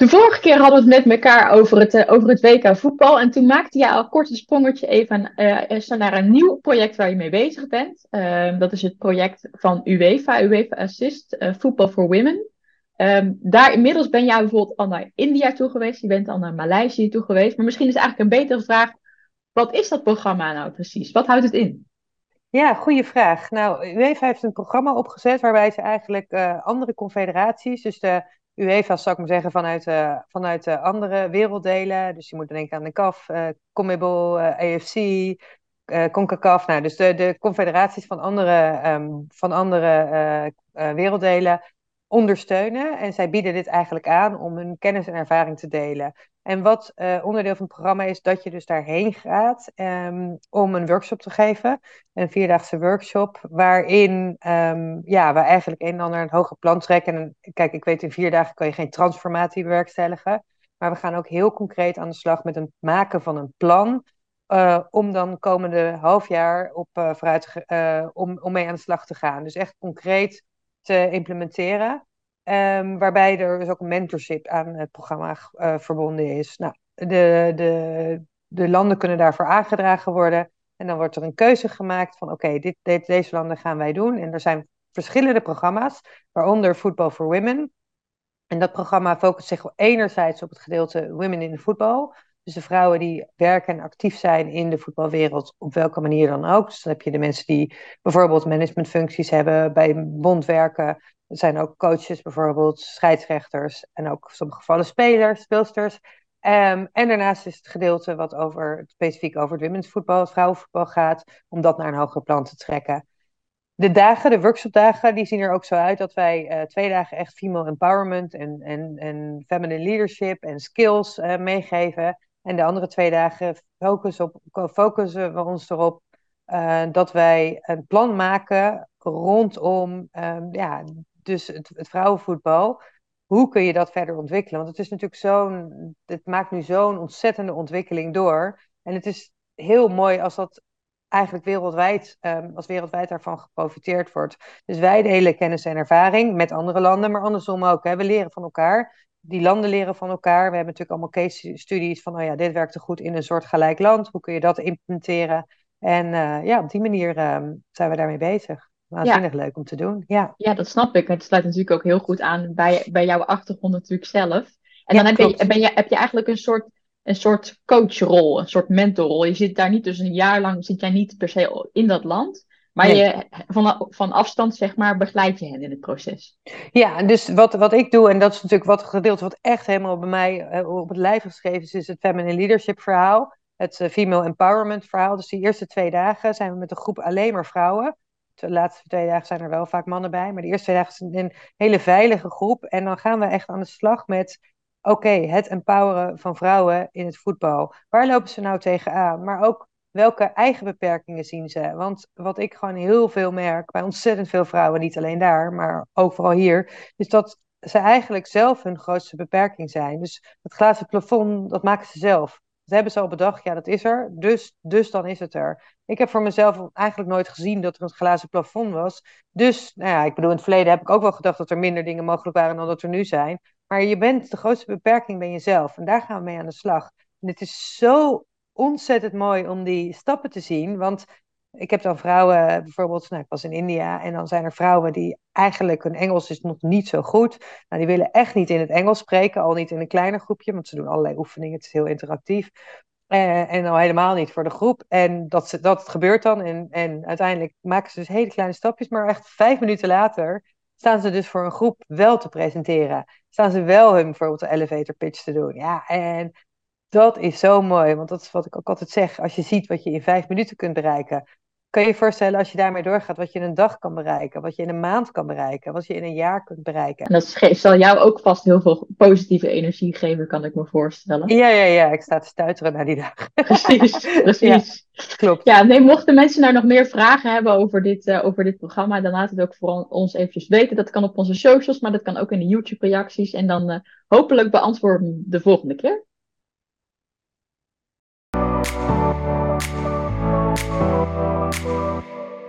De vorige keer hadden we het met elkaar over het, uh, over het WK voetbal. En toen maakte je al kort een sprongetje even uh, naar een nieuw project waar je mee bezig bent. Uh, dat is het project van UEFA, UEFA Assist, uh, Football for Women. Um, daar inmiddels ben jij bijvoorbeeld al naar India toe geweest. Je bent al naar Maleisië toe geweest. Maar misschien is eigenlijk een betere vraag. Wat is dat programma nou precies? Wat houdt het in? Ja, goede vraag. Nou, UEFA heeft een programma opgezet waarbij ze eigenlijk andere confederaties, dus de UEFA, zou ik maar zeggen, vanuit, uh, vanuit uh, andere werelddelen. Dus je moet denken aan de CAF, uh, CONMEBOL, AFC, CONCACAF. Nou, dus de, de confederaties van andere, um, van andere werelddelen ondersteunen. En zij bieden dit eigenlijk aan om hun kennis en ervaring te delen. En wat uh, onderdeel van het programma is, dat je dus daarheen gaat um, om een workshop te geven. Een vierdaagse workshop, waarin um, ja, we eigenlijk een en ander een hoger plan trekken. En kijk, ik weet in vier dagen kan je geen transformatie bewerkstelligen. Maar we gaan ook heel concreet aan de slag met het maken van een plan. Uh, om dan komende half jaar op, uh, vooruit, om, om mee aan de slag te gaan. Dus echt concreet te implementeren. Um, waarbij er dus ook een mentorship aan het programma uh, verbonden is. Nou, de, de, de landen kunnen daarvoor aangedragen worden. En dan wordt er een keuze gemaakt van oké, dit, dit, deze landen gaan wij doen. En er zijn verschillende programma's, waaronder Football for Women. En dat programma focust zich enerzijds op het gedeelte Women in voetbal. Dus de vrouwen die werken en actief zijn in de voetbalwereld, op welke manier dan ook. Dus dan heb je de mensen die bijvoorbeeld managementfuncties hebben, bij bond werken. Er zijn ook coaches bijvoorbeeld, scheidsrechters en ook in sommige gevallen spelers, speelsters. Um, en daarnaast is het gedeelte wat over, specifiek over het women's voetbal, het vrouwenvoetbal gaat, om dat naar een hoger plan te trekken. De dagen, de workshopdagen, die zien er ook zo uit dat wij uh, twee dagen echt female empowerment en, en, en feminine leadership en skills uh, meegeven. En de andere twee dagen focussen, op, focussen we ons erop uh, dat wij een plan maken rondom um, ja, dus het, het, vrouwenvoetbal. Hoe kun je dat verder ontwikkelen? Want het is natuurlijk zo'n. Het maakt nu zo'n ontzettende ontwikkeling door. En het is heel mooi als dat eigenlijk wereldwijd, um, als wereldwijd daarvan geprofiteerd wordt. Dus wij delen kennis en ervaring met andere landen, maar andersom ook. Hè. We leren van elkaar die landen leren van elkaar. We hebben natuurlijk allemaal case studies van, oh ja, dit werkte goed in een soort gelijk land. Hoe kun je dat implementeren? En uh, ja, op die manier uh, zijn we daarmee bezig. Waanzinnig ja. leuk om te doen. Ja. ja, dat snap ik. Het sluit natuurlijk ook heel goed aan bij, bij jouw achtergrond natuurlijk zelf. En dan heb, je, ben je, heb je eigenlijk een soort, een soort coachrol, een soort mentorrol. Je zit daar niet, dus een jaar lang zit jij niet per se in dat land. Maar nee. je, van, van afstand, zeg maar, begeleid je hen in het proces. Ja, dus wat, wat ik doe, en dat is natuurlijk wat gedeelte wat echt helemaal bij mij op het lijf geschreven is, is het Feminine Leadership verhaal. Het uh, Female Empowerment verhaal. Dus die eerste twee dagen zijn we met een groep alleen maar vrouwen. De laatste twee dagen zijn er wel vaak mannen bij. Maar de eerste twee dagen zijn een hele veilige groep. En dan gaan we echt aan de slag met oké, het empoweren van vrouwen in het voetbal. Waar lopen ze nou tegenaan? Maar ook welke eigen beperkingen zien ze? Want wat ik gewoon heel veel merk bij ontzettend veel vrouwen, niet alleen daar, maar ook vooral hier, is dat ze eigenlijk zelf hun grootste beperking zijn. Dus het glazen plafond, dat maken ze zelf. Dat hebben ze al bedacht, ja, dat is er, dus, dus dan is het er. Ik heb voor mezelf eigenlijk nooit gezien dat er een glazen plafond was. Dus, nou ja, ik bedoel, in het verleden heb ik ook wel gedacht dat er minder dingen mogelijk waren dan dat er nu zijn. Maar je bent, de grootste beperking ben jezelf. En daar gaan we mee aan de slag. En het is zo ontzettend mooi om die stappen te zien. Want ik heb dan vrouwen, bijvoorbeeld, nou, ik was in India en dan zijn er vrouwen die eigenlijk hun Engels is nog niet zo goed. Nou, die willen echt niet in het Engels spreken, al niet in een kleiner groepje, want ze doen allerlei oefeningen, het is heel interactief. Uh, en al helemaal niet voor de groep. En dat, ze, dat gebeurt dan. En, en uiteindelijk maken ze dus hele kleine stapjes. Maar echt vijf minuten later staan ze dus voor een groep wel te presenteren. Staan ze wel hun bijvoorbeeld de elevator pitch te doen. Ja, en dat is zo mooi, want dat is wat ik ook altijd zeg. Als je ziet wat je in vijf minuten kunt bereiken, kan je je voorstellen als je daarmee doorgaat, wat je in een dag kan bereiken, wat je in een maand kan bereiken, wat je in een jaar kunt bereiken. En dat zal jou ook vast heel veel positieve energie geven, kan ik me voorstellen. Ja, ja, ja. Ik sta te stuiteren naar die dag. Precies, precies. Ja, klopt. Ja, nee, mochten mensen nou nog meer vragen hebben over dit, uh, over dit programma, dan laat het ook voor ons eventjes weten. Dat kan op onze socials, maar dat kan ook in de YouTube-reacties. En dan uh, hopelijk beantwoorden de volgende keer.